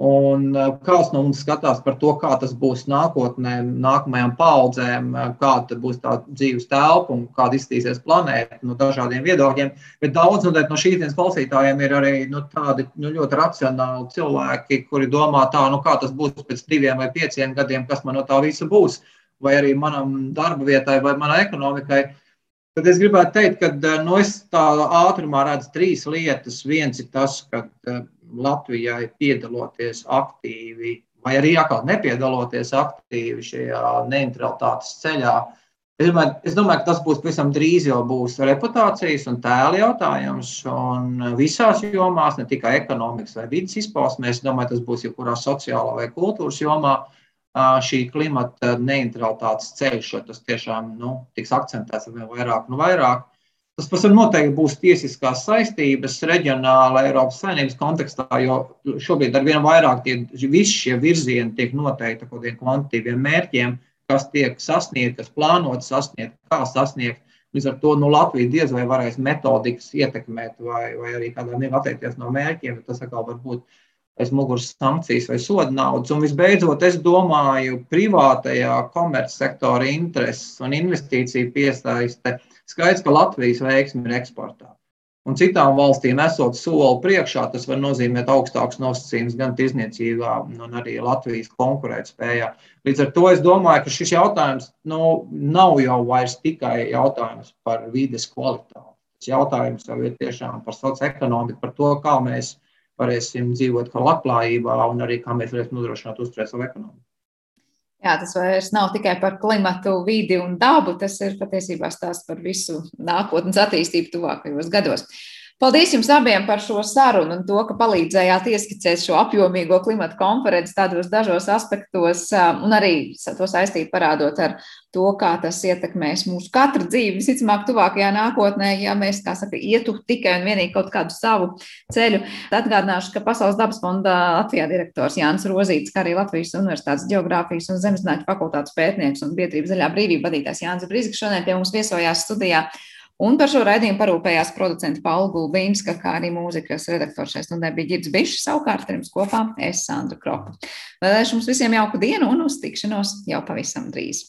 Un kāds no mums skatās par to, kā tas būs nākotnē, nākamajām paudzēm, kāda būs tā dzīves telpa un kāda izskatīsies planēta no dažādiem viedokļiem. Bet daudz no, no šīs dienas klausītājiem ir arī nu, tādi nu, ļoti racionāli cilvēki, kuri domā, tā, nu, kā tas būs pēc diviem vai pieciem gadiem, kas man no tā visa būs, vai arī manam darba vietai vai manai ekonomikai. Tad es gribētu teikt, ka eh, nu, es tā ātrumā redzu trīs lietas. Viens ir tas, ka eh, Latvijai piedaloties aktīvi, vai arī atkal nepiedaloties aktīvi šajā neutralitātes ceļā. Es domāju, es domāju, ka tas būs pavisam drīz jau būs reputācijas un tēla jautājums. Un visās jomās, ne tikai ekonomikas vai vidas izpausmēs, es domāju, tas būs jebkurā sociālā vai kultūras jomā. Šī klimata neutralitātes ceļš, jo tas tiešām nu, tiks akcentēts vēl vairāk un vairāk. Tas pats noteikti būs tiesiskās saistības reģionāla Eiropas saimnības kontekstā, jo šobrīd ar vien vairāk tie, visi šie virzieni tiek noteikti kaut kādiem kvantitīviem mērķiem, kas tiek sasniegti, kas plānoti sasniegt, kā sasniegt. Līdz ar to nu, Latvija diez vai varēs metodikas ietekmēt vai, vai arī kādā veidā atteikties no mērķiem. Tas atkal var būt aiz muguras sankcijas vai soda naudas. Un visbeidzot, es domāju, privātajā komercsektora intereses un investīciju piesaiste. Skaidrs, ka Latvijas veiksme ir eksportā. Un citām valstīm esot soli priekšā, tas var nozīmēt augstākus nosacījumus gan tirzniecībā, gan arī Latvijas konkurētspējā. Līdz ar to es domāju, ka šis jautājums nu, nav jau vairs tikai jautājums par vides kvalitāti. Tas jautājums jau ir tiešām par socioekonomiku, par to, kā mēs varēsim dzīvot labklājībā un arī kā mēs varēsim nodrošināt uzturēt savu ekonomiku. Jā, tas vairs nav tikai par klimatu, vidi un dabu. Tas ir patiesībā stāsts par visu nākotnes attīstību tuvākajos gados. Paldies jums abiem par šo sarunu un to, ka palīdzējāt ieskicēt šo apjomīgo klimata konferenci tādos dažos aspektos un arī to saistību parādot ar to, kā tas ietekmēs mūsu katru dzīvi. Visticamāk, tuvākajā nākotnē, ja mēs, kā saka, ietu tikai un vienīgi kaut kādu savu ceļu. Atgādināšu, ka Pasaules dabas fonda Latvijā direktors Jānis Rozīts, kā arī Latvijas Universitātes geogrāfijas un zemesnāķu fakultātes pētnieks un biedrības zaļā brīvība vadītājs Jānis Brīsks šodien pie mums viesojās studijā. Un par šo raidījumu parūpējās producents Paula Gulbīnska, kā arī mūzikas redaktors šai stundē bija Girds Bišs, savukārt ar jums kopā es Sandra Kropa. Vēlēšu mums visiem jauku dienu un uz tikšanos jau pavisam drīz.